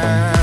time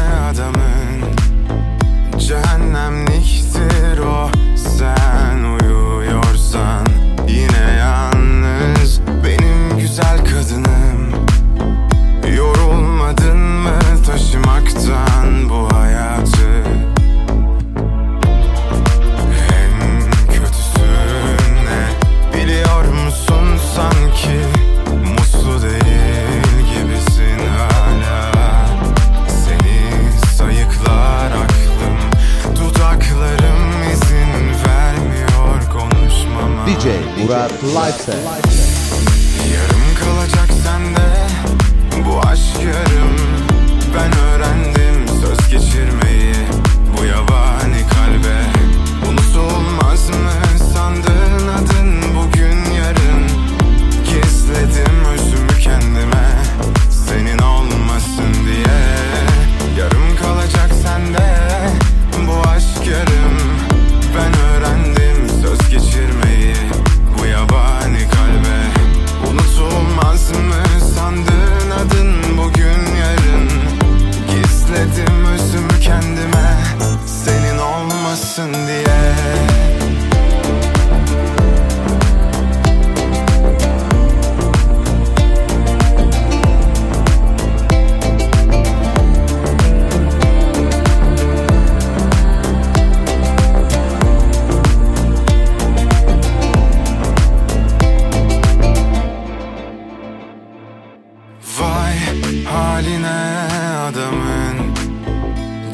Murat Lifestyle.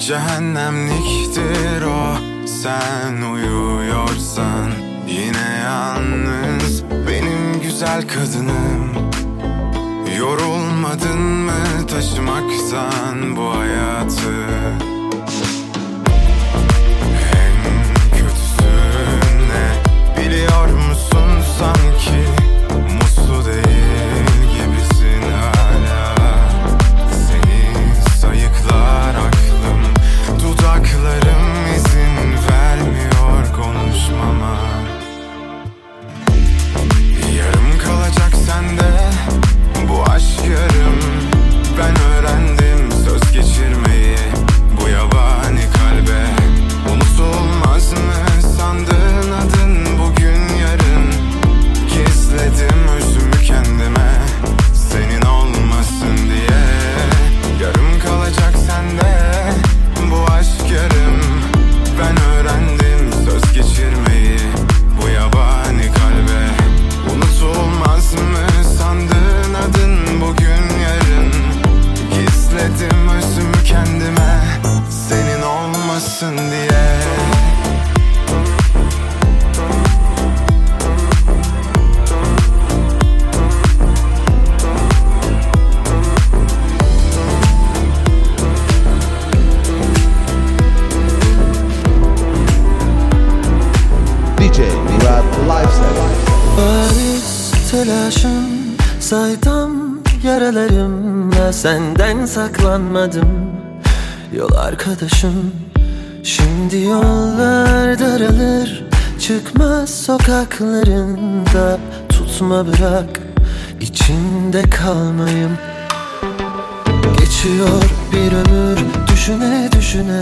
Cehennemliktir o. Sen uyuyorsan Yine yalnız. Benim güzel kadınım. Yorulmadın mı taşımaktan bu hayatı yaralarımla senden saklanmadım. Yol arkadaşım Şimdi yollar daralır. Çıkmaz sokaklarında Tutma bırak içinde kalmayım Geçiyor bir ömür düşüne düşüne.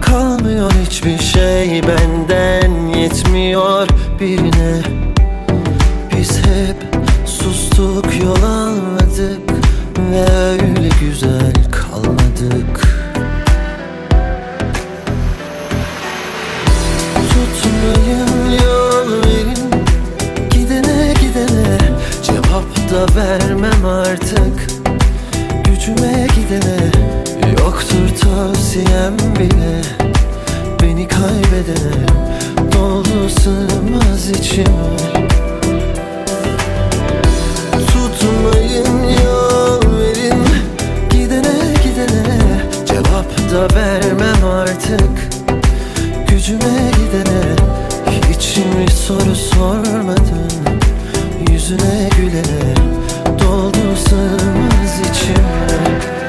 Kalmıyor hiçbir şey benden yetmiyor birine. Biz hep sustuk yol almadık Ve öyle güzel kalmadık. Tutmayın yol verin Gidene gidene Cevap da vermem artık. Gücüme gidene Yoktur tavsiyem bile. Beni kaybedene Doldu sığmaz içime. Tutmayın yol da vermem artık. Gücüme gidene Hiç mi soru sormadın Yüzüne gülene Doldu sığmaz içime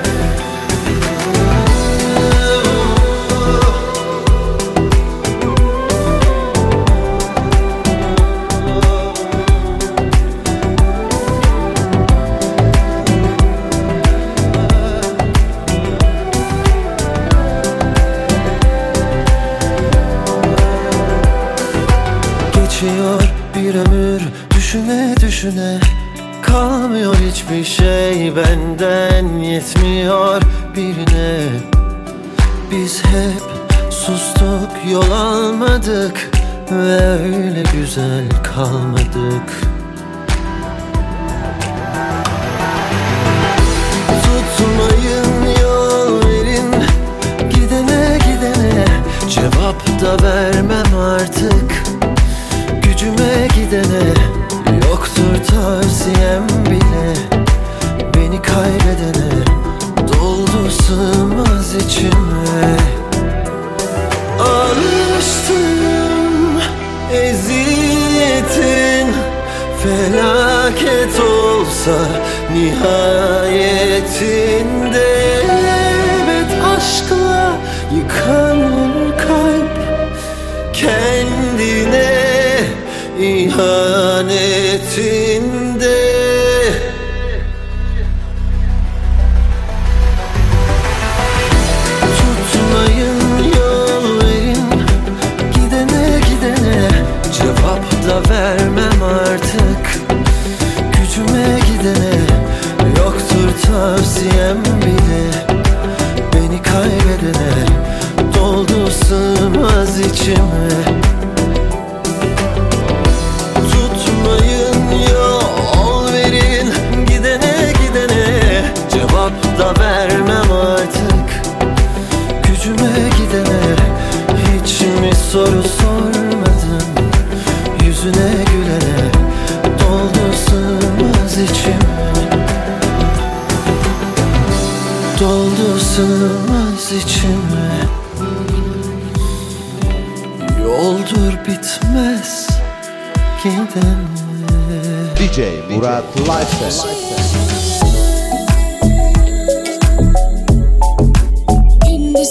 düşüne Kalmıyor hiçbir şey benden Yetmiyor birine. Biz hep sustuk yol almadık Ve öyle güzel kalmadık. Tutmayın yol verin Gidene gidene Cevap da vermem artık. Gücüme gidene tavsiyem bile Beni kaybedene Doldu sığmaz içime. Alıştım eziyetin Felaket olsa nihayetinde. Evet aşkla yıkanır kalp Kendine ihanetinde Tutmayın yol verin. Gidene gidene Cevap da vermem artık. Gücüme gidene Yoktur tavsiyem bile. Beni kaybedene Doldu sığmaz içime gidene DJ Murat Lifestyle. Günde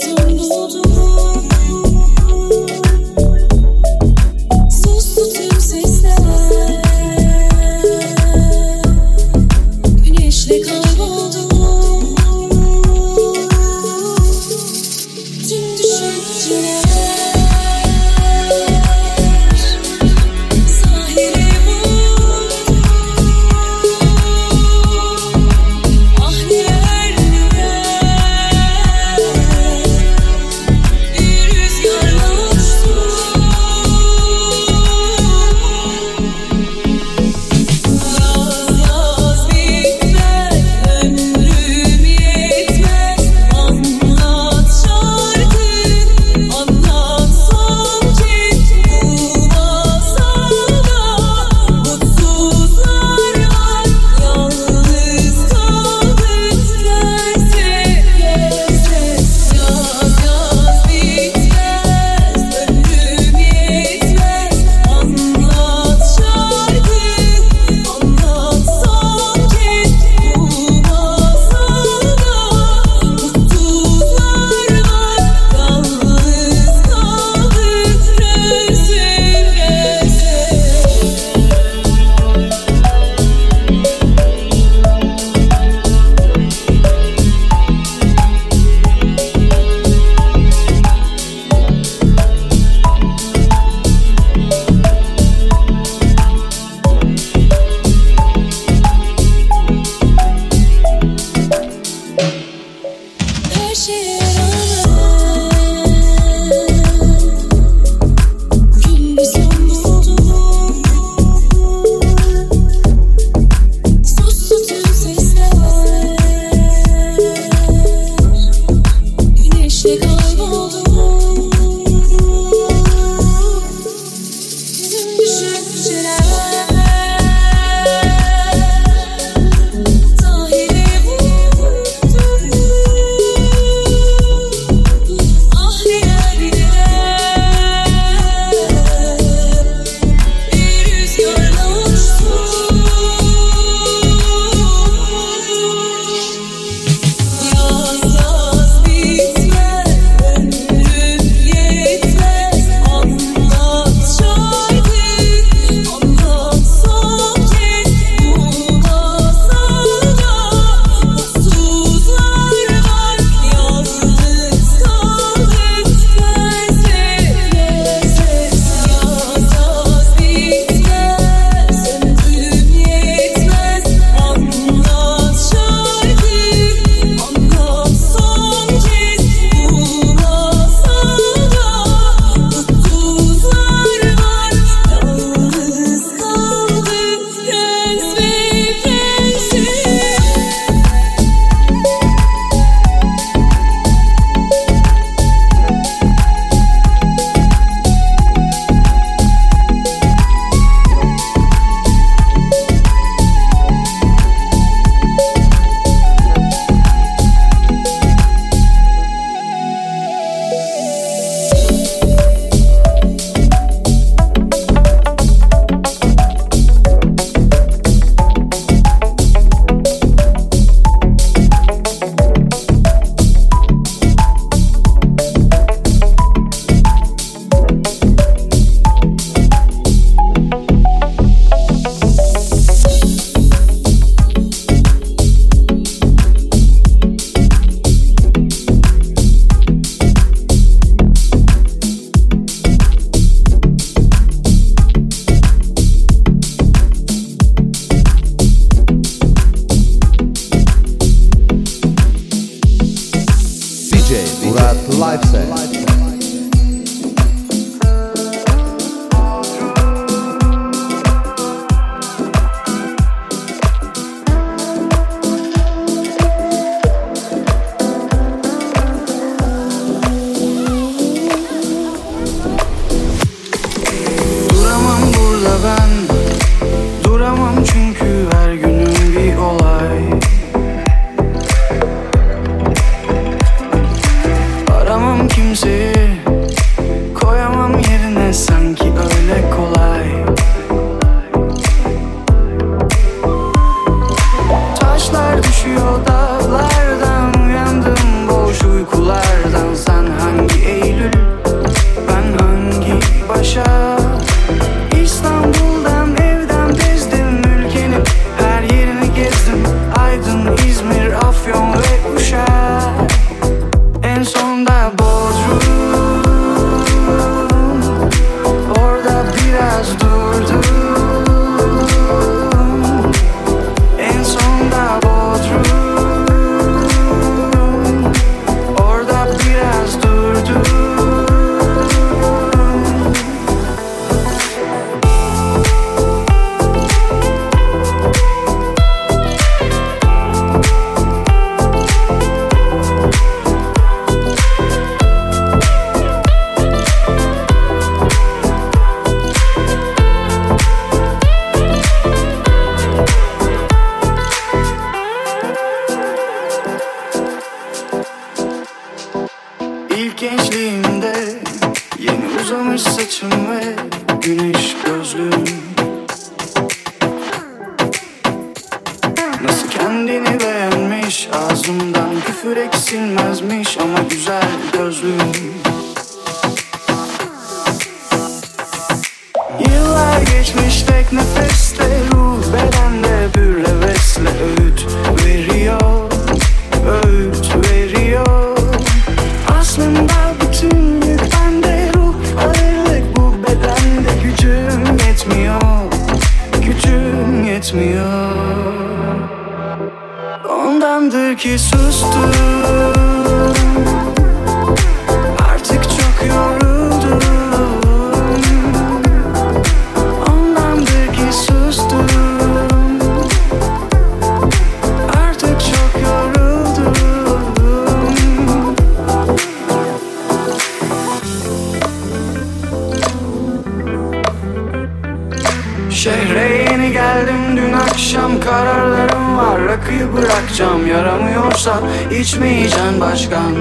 akşam kararlarım var. Rakıyı bırakacağım yaramıyorsa içmeyeceğim başkan.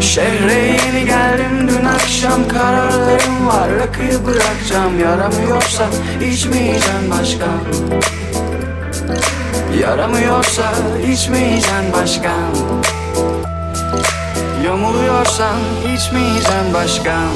Şehre yeni geldim dün akşam kararlarım var. Rakıyı bırakacağım yaramıyorsa içmeyeceğim başkan. Yaramıyorsa içmeyeceğim başkan. Yamuluyorsan içmeyeceğim başkan.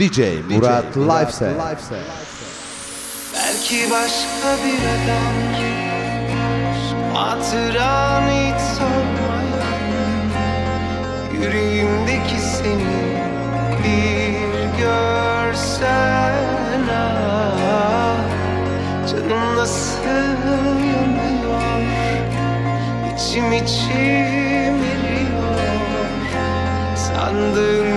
DJ Murat, Murat Belki başka bir adam Hatıran hiç sormayan Yüreğimdeki seni bir görsen ah, Canım nasıl yanıyor İçim içim eriyor. Sandığım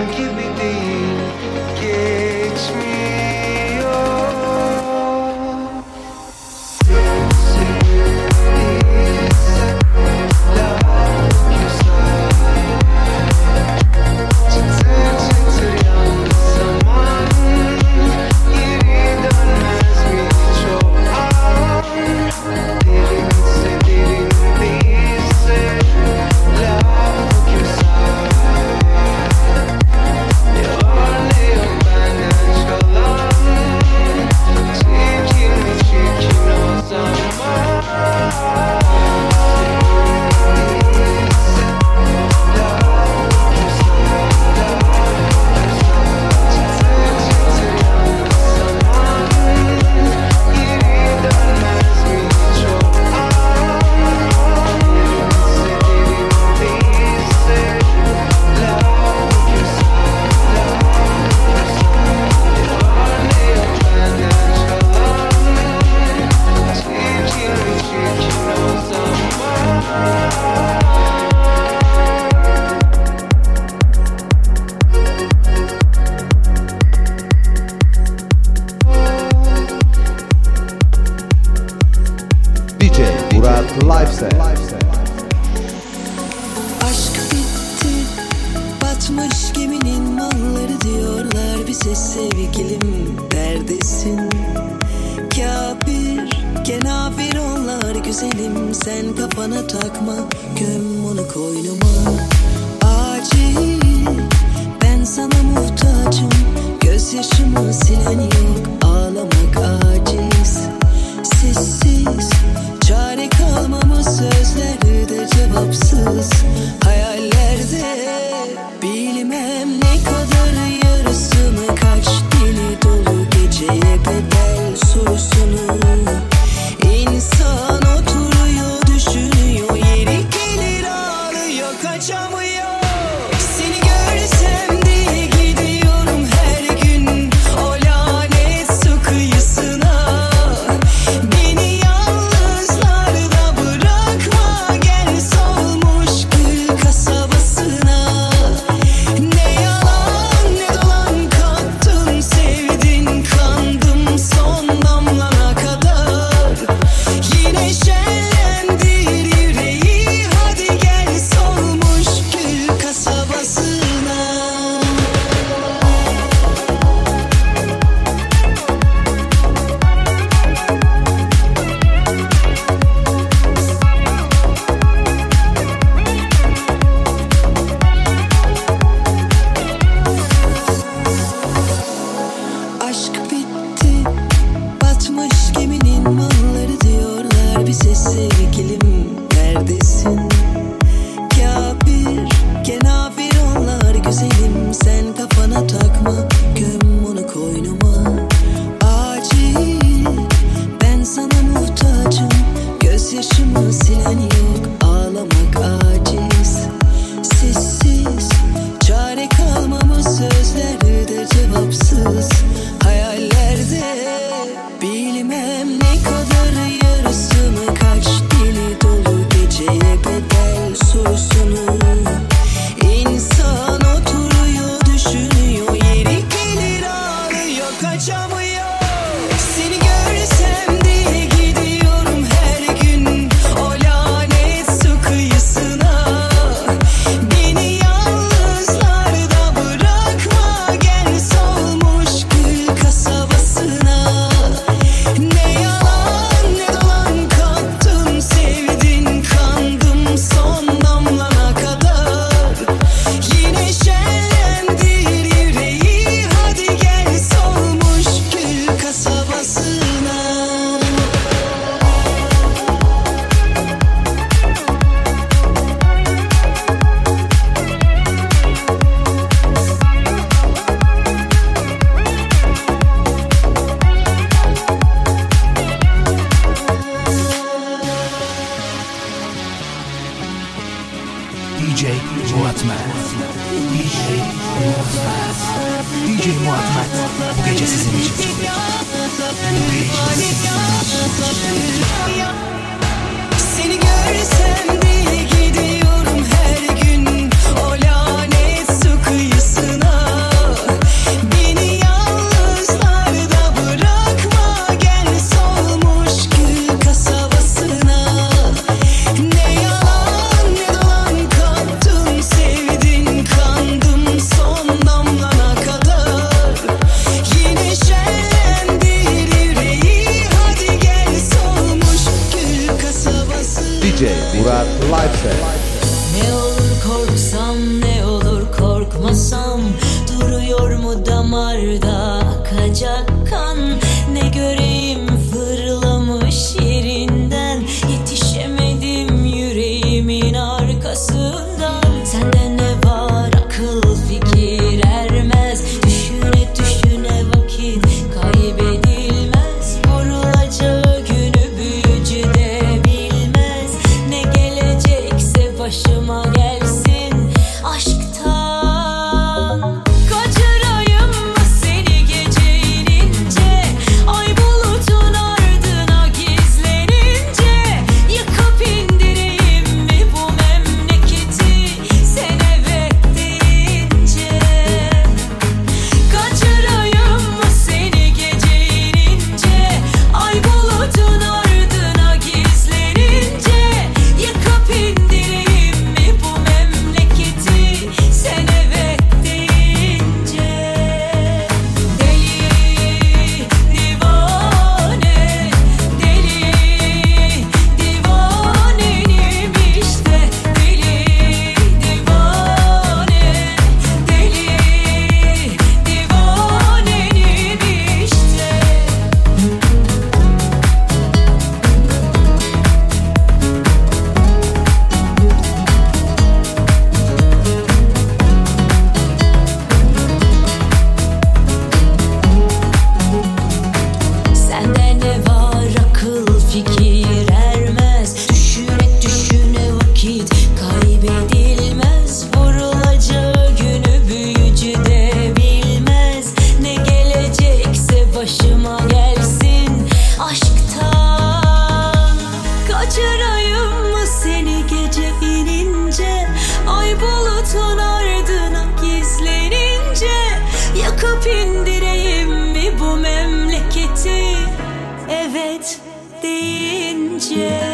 Evet deyince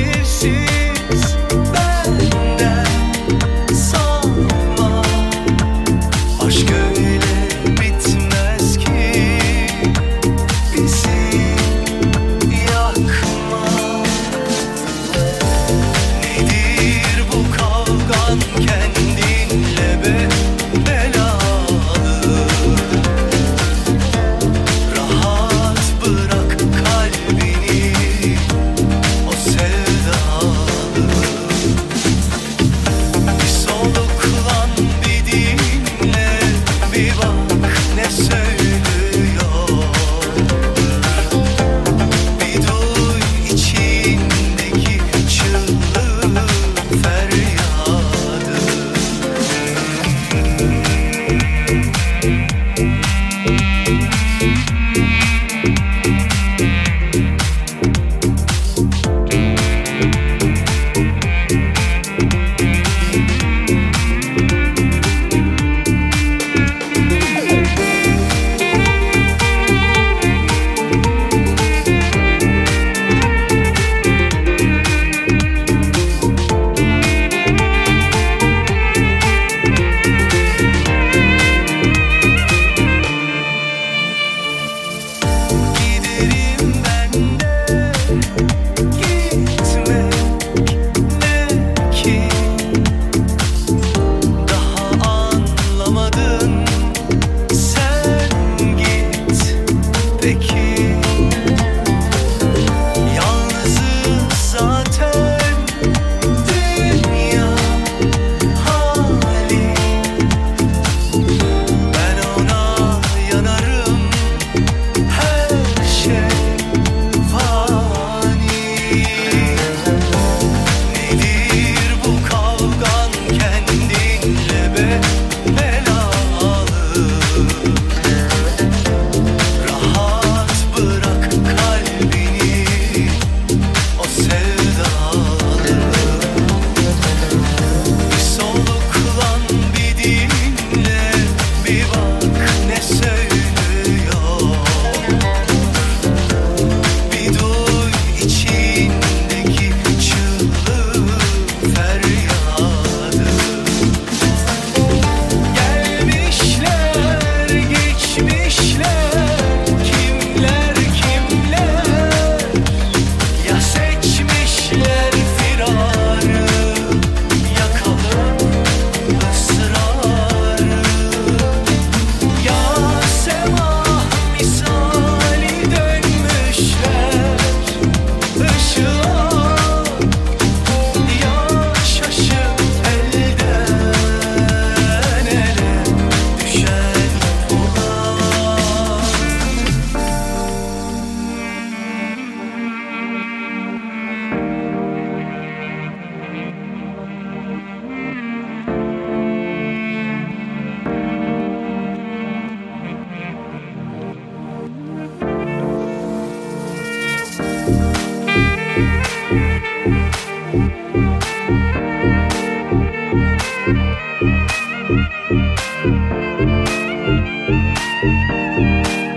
insistir.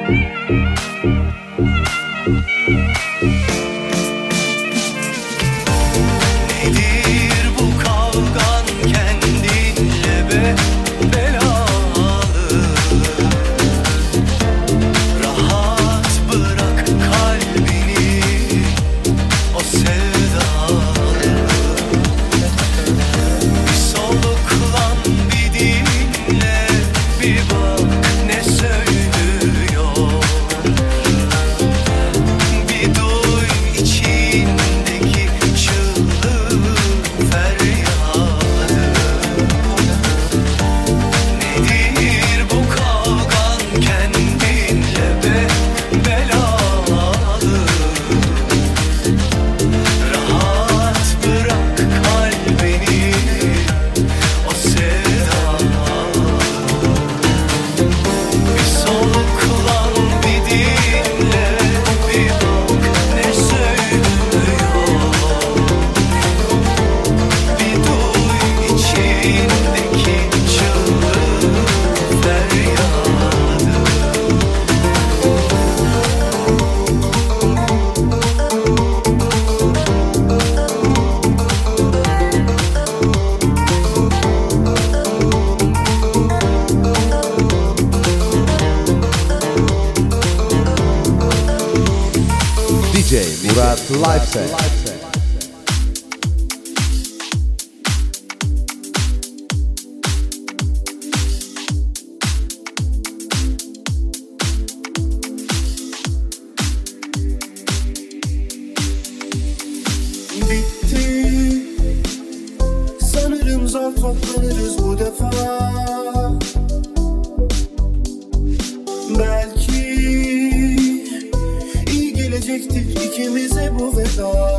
Thank you. uzaklanırız bu defa. Belki iyi gelecektir ikimize bu veda.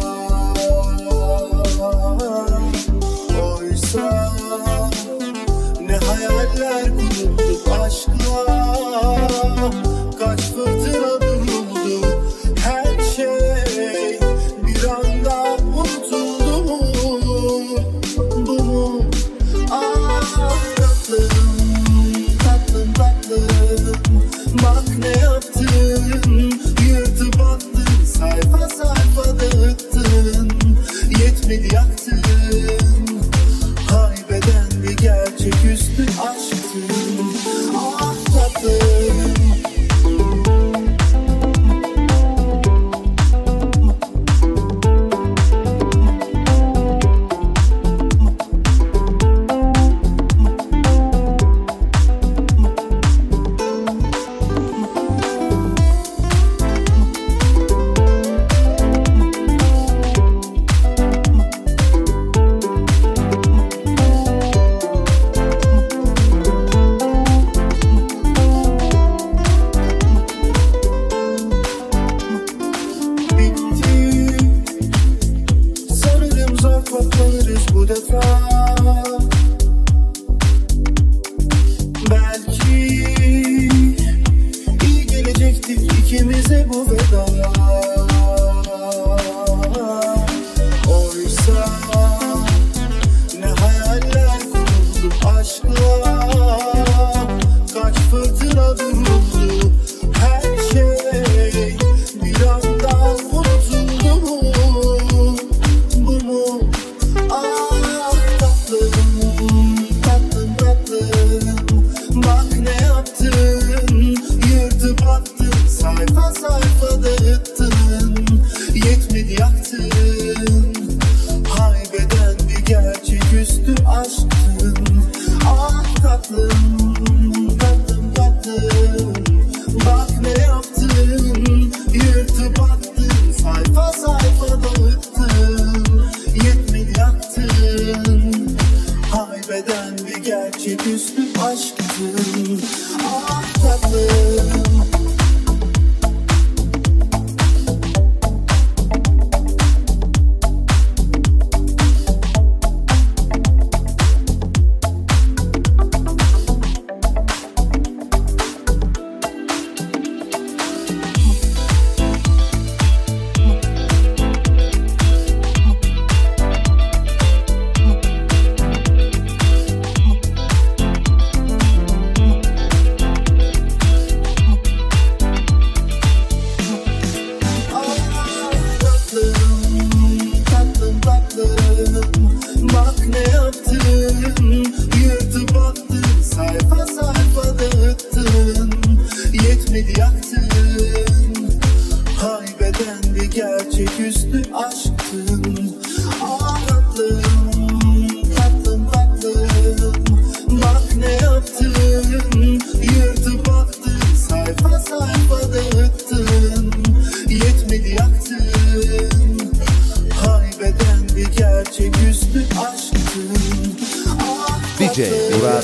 Russian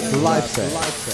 Life.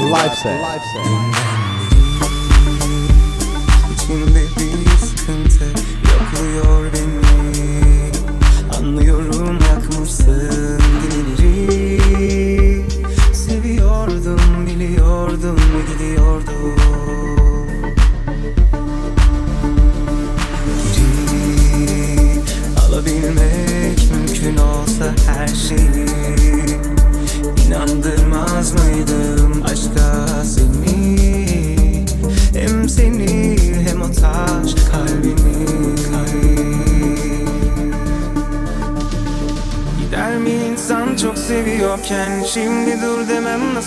Life set. Life set.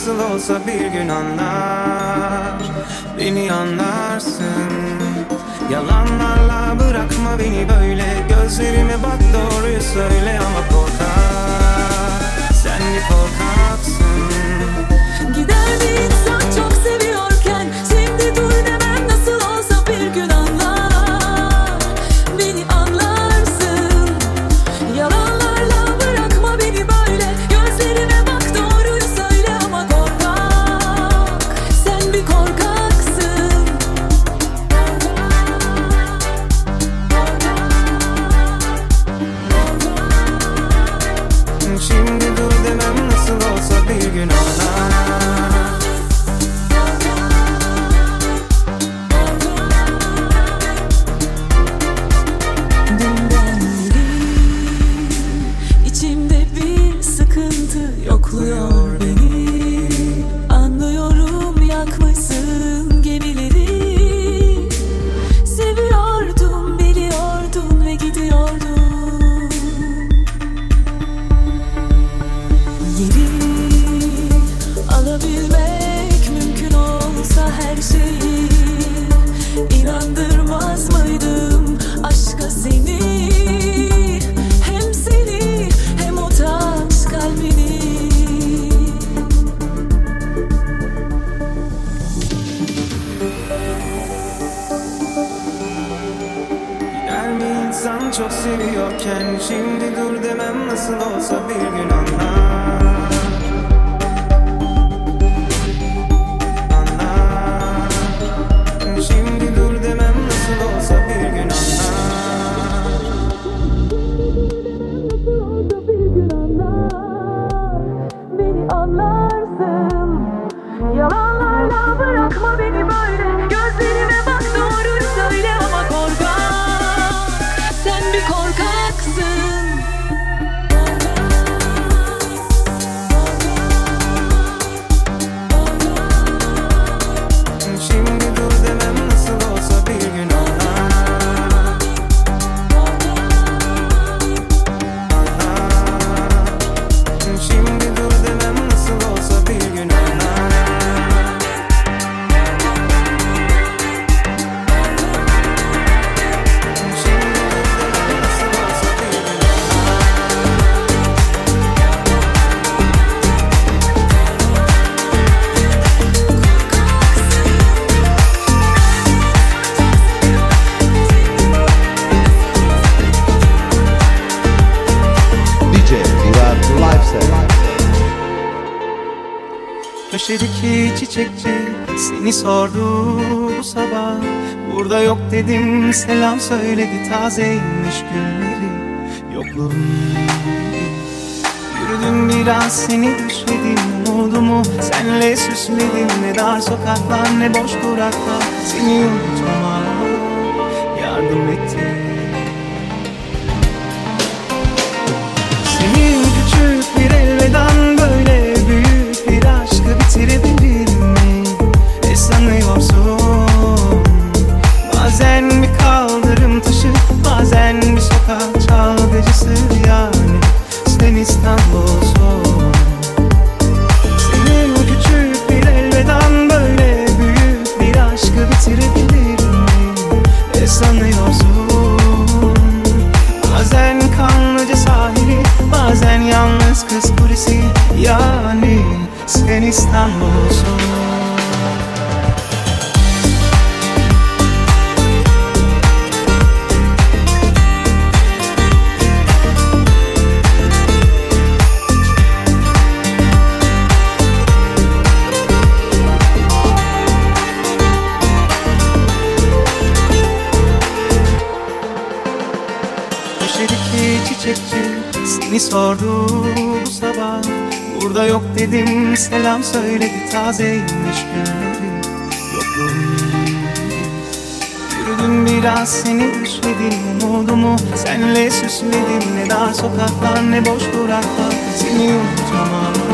Nasıl olsa bir gün anlar. Beni anlarsın. Yalanlarla bırakma beni böyle. Gözlerime bak doğruyu söyle ama You know. Çiçekçi seni sordu bu sabah. Burada yok dedim selam söyledi. Tazeymiş günleri Yokluğun Yürüdüm biraz seni düşledim. Umudumu Senle süsledim. Ne dar sokaklar ne boş duraklar. Seni unutmama yardım etti sen İstanbul'sun Köşedeki çiçekçi seni sordu bu sabah Burada yok dedim. Selam söyledi tazeymiş Yokluğun Yürüdüm biraz seni düşledim umudumu Senle süsledim. Ne dar sokaklar ne boş duraklar. Seni unutmama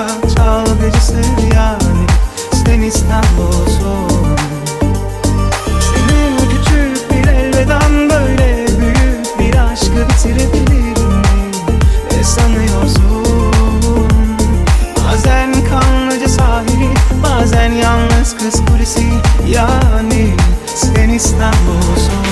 bir sokak çalgıcısı yani Sen İstanbul'sun Senin küçük bir elveden böyle büyük bir aşkı bitirebilir mi? Ne sanıyorsun? Bazen kanlıca sahili Bazen yalnız kız kulesi Yani sen İstanbul'sun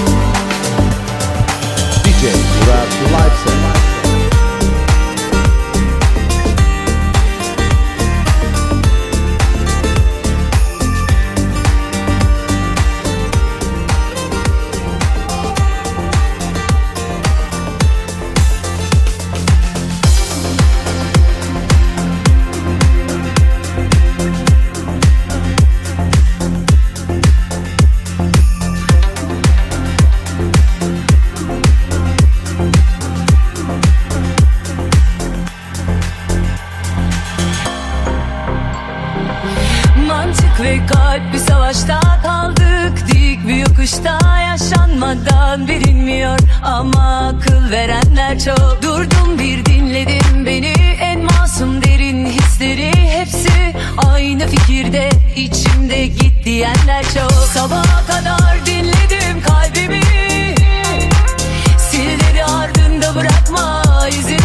yaşanmadan bilinmiyor Ama akıl verenler çok. Durdum bir dinledim beni En masum derin hisleri hepsi Aynı fikirde içimde git diyenler çok. Sabaha kadar dinledim kalbimi Silleri ardında bırakma izini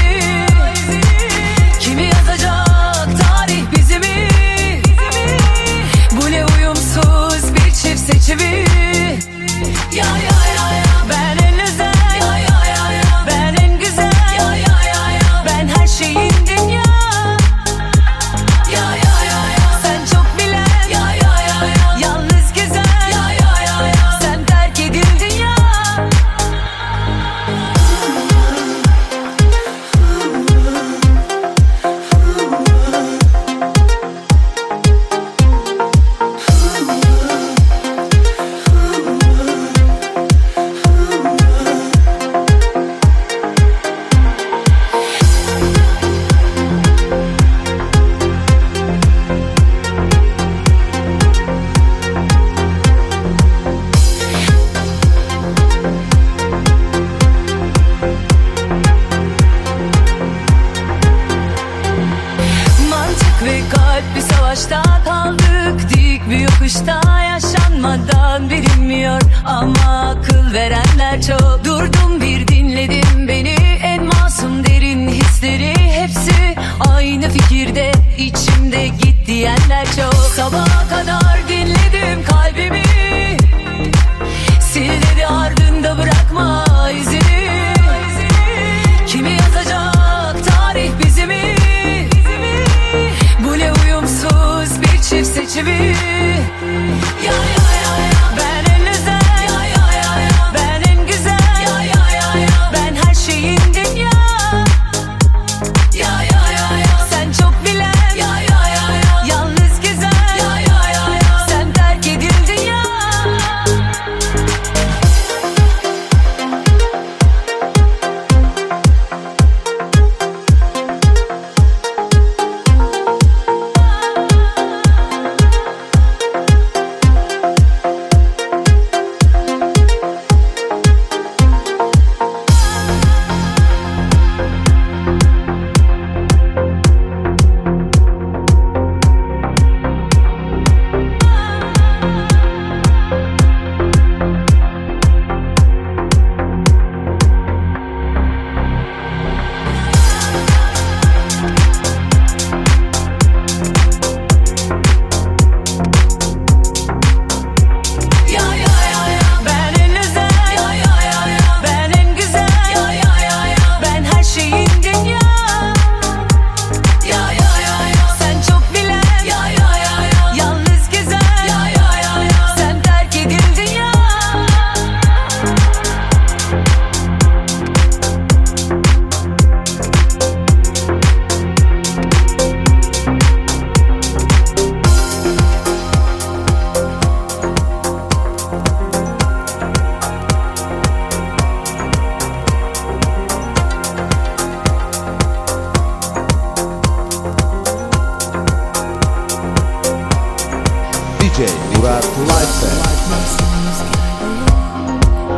DJ Murat Life'de.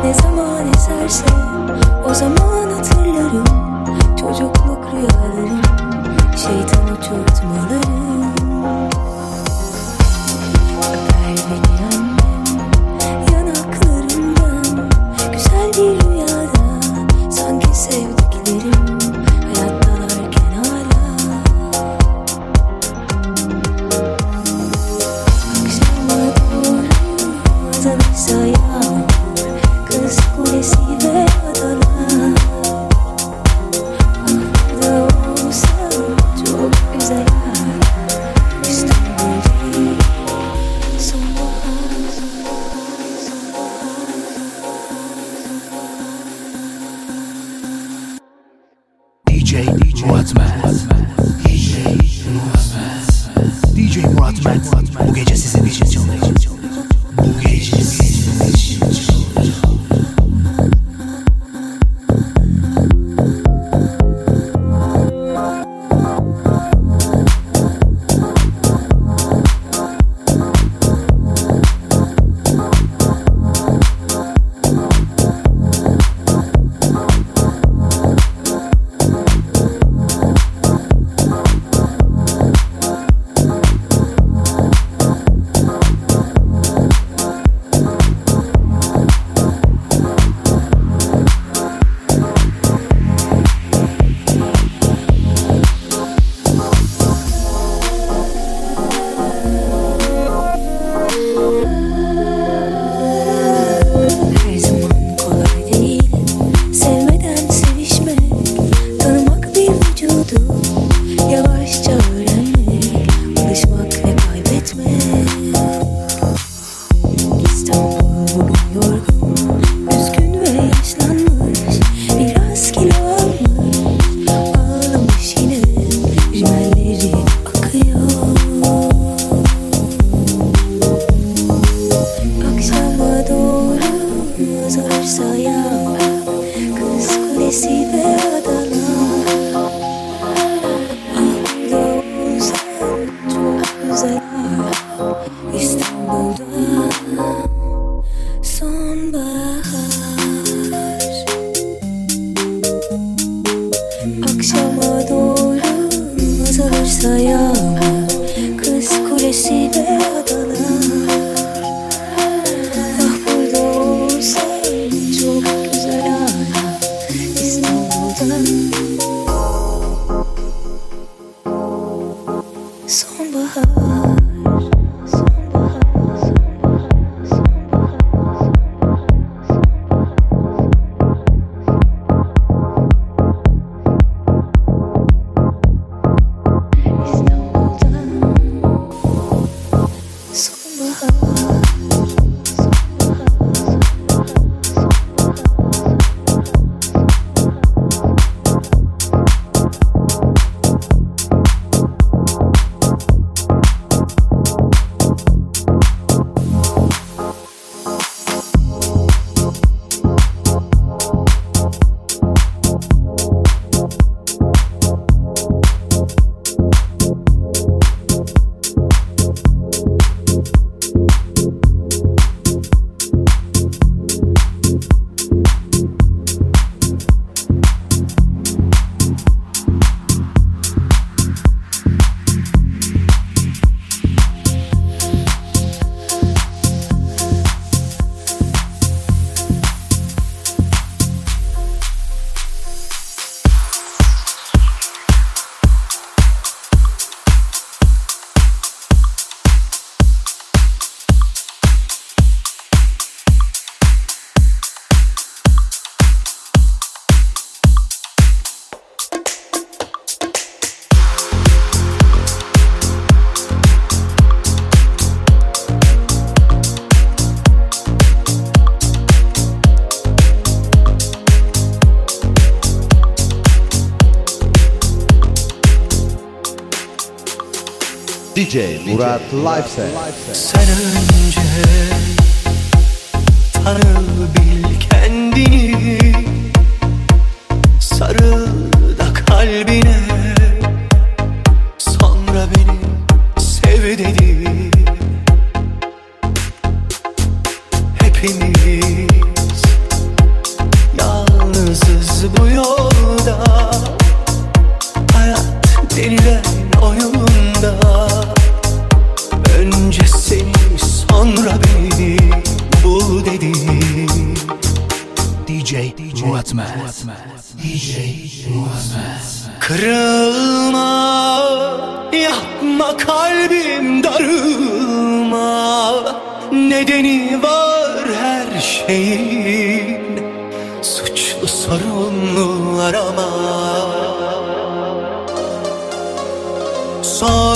Ne zaman eserse o zaman hatırlarım. Çocukluk rüyalarım Şeytan uçurtmalarım Democrat Life Set. Dokunma kalbim darılma. Nedeni var her şeyin. Suçlu sorumlu arama Sor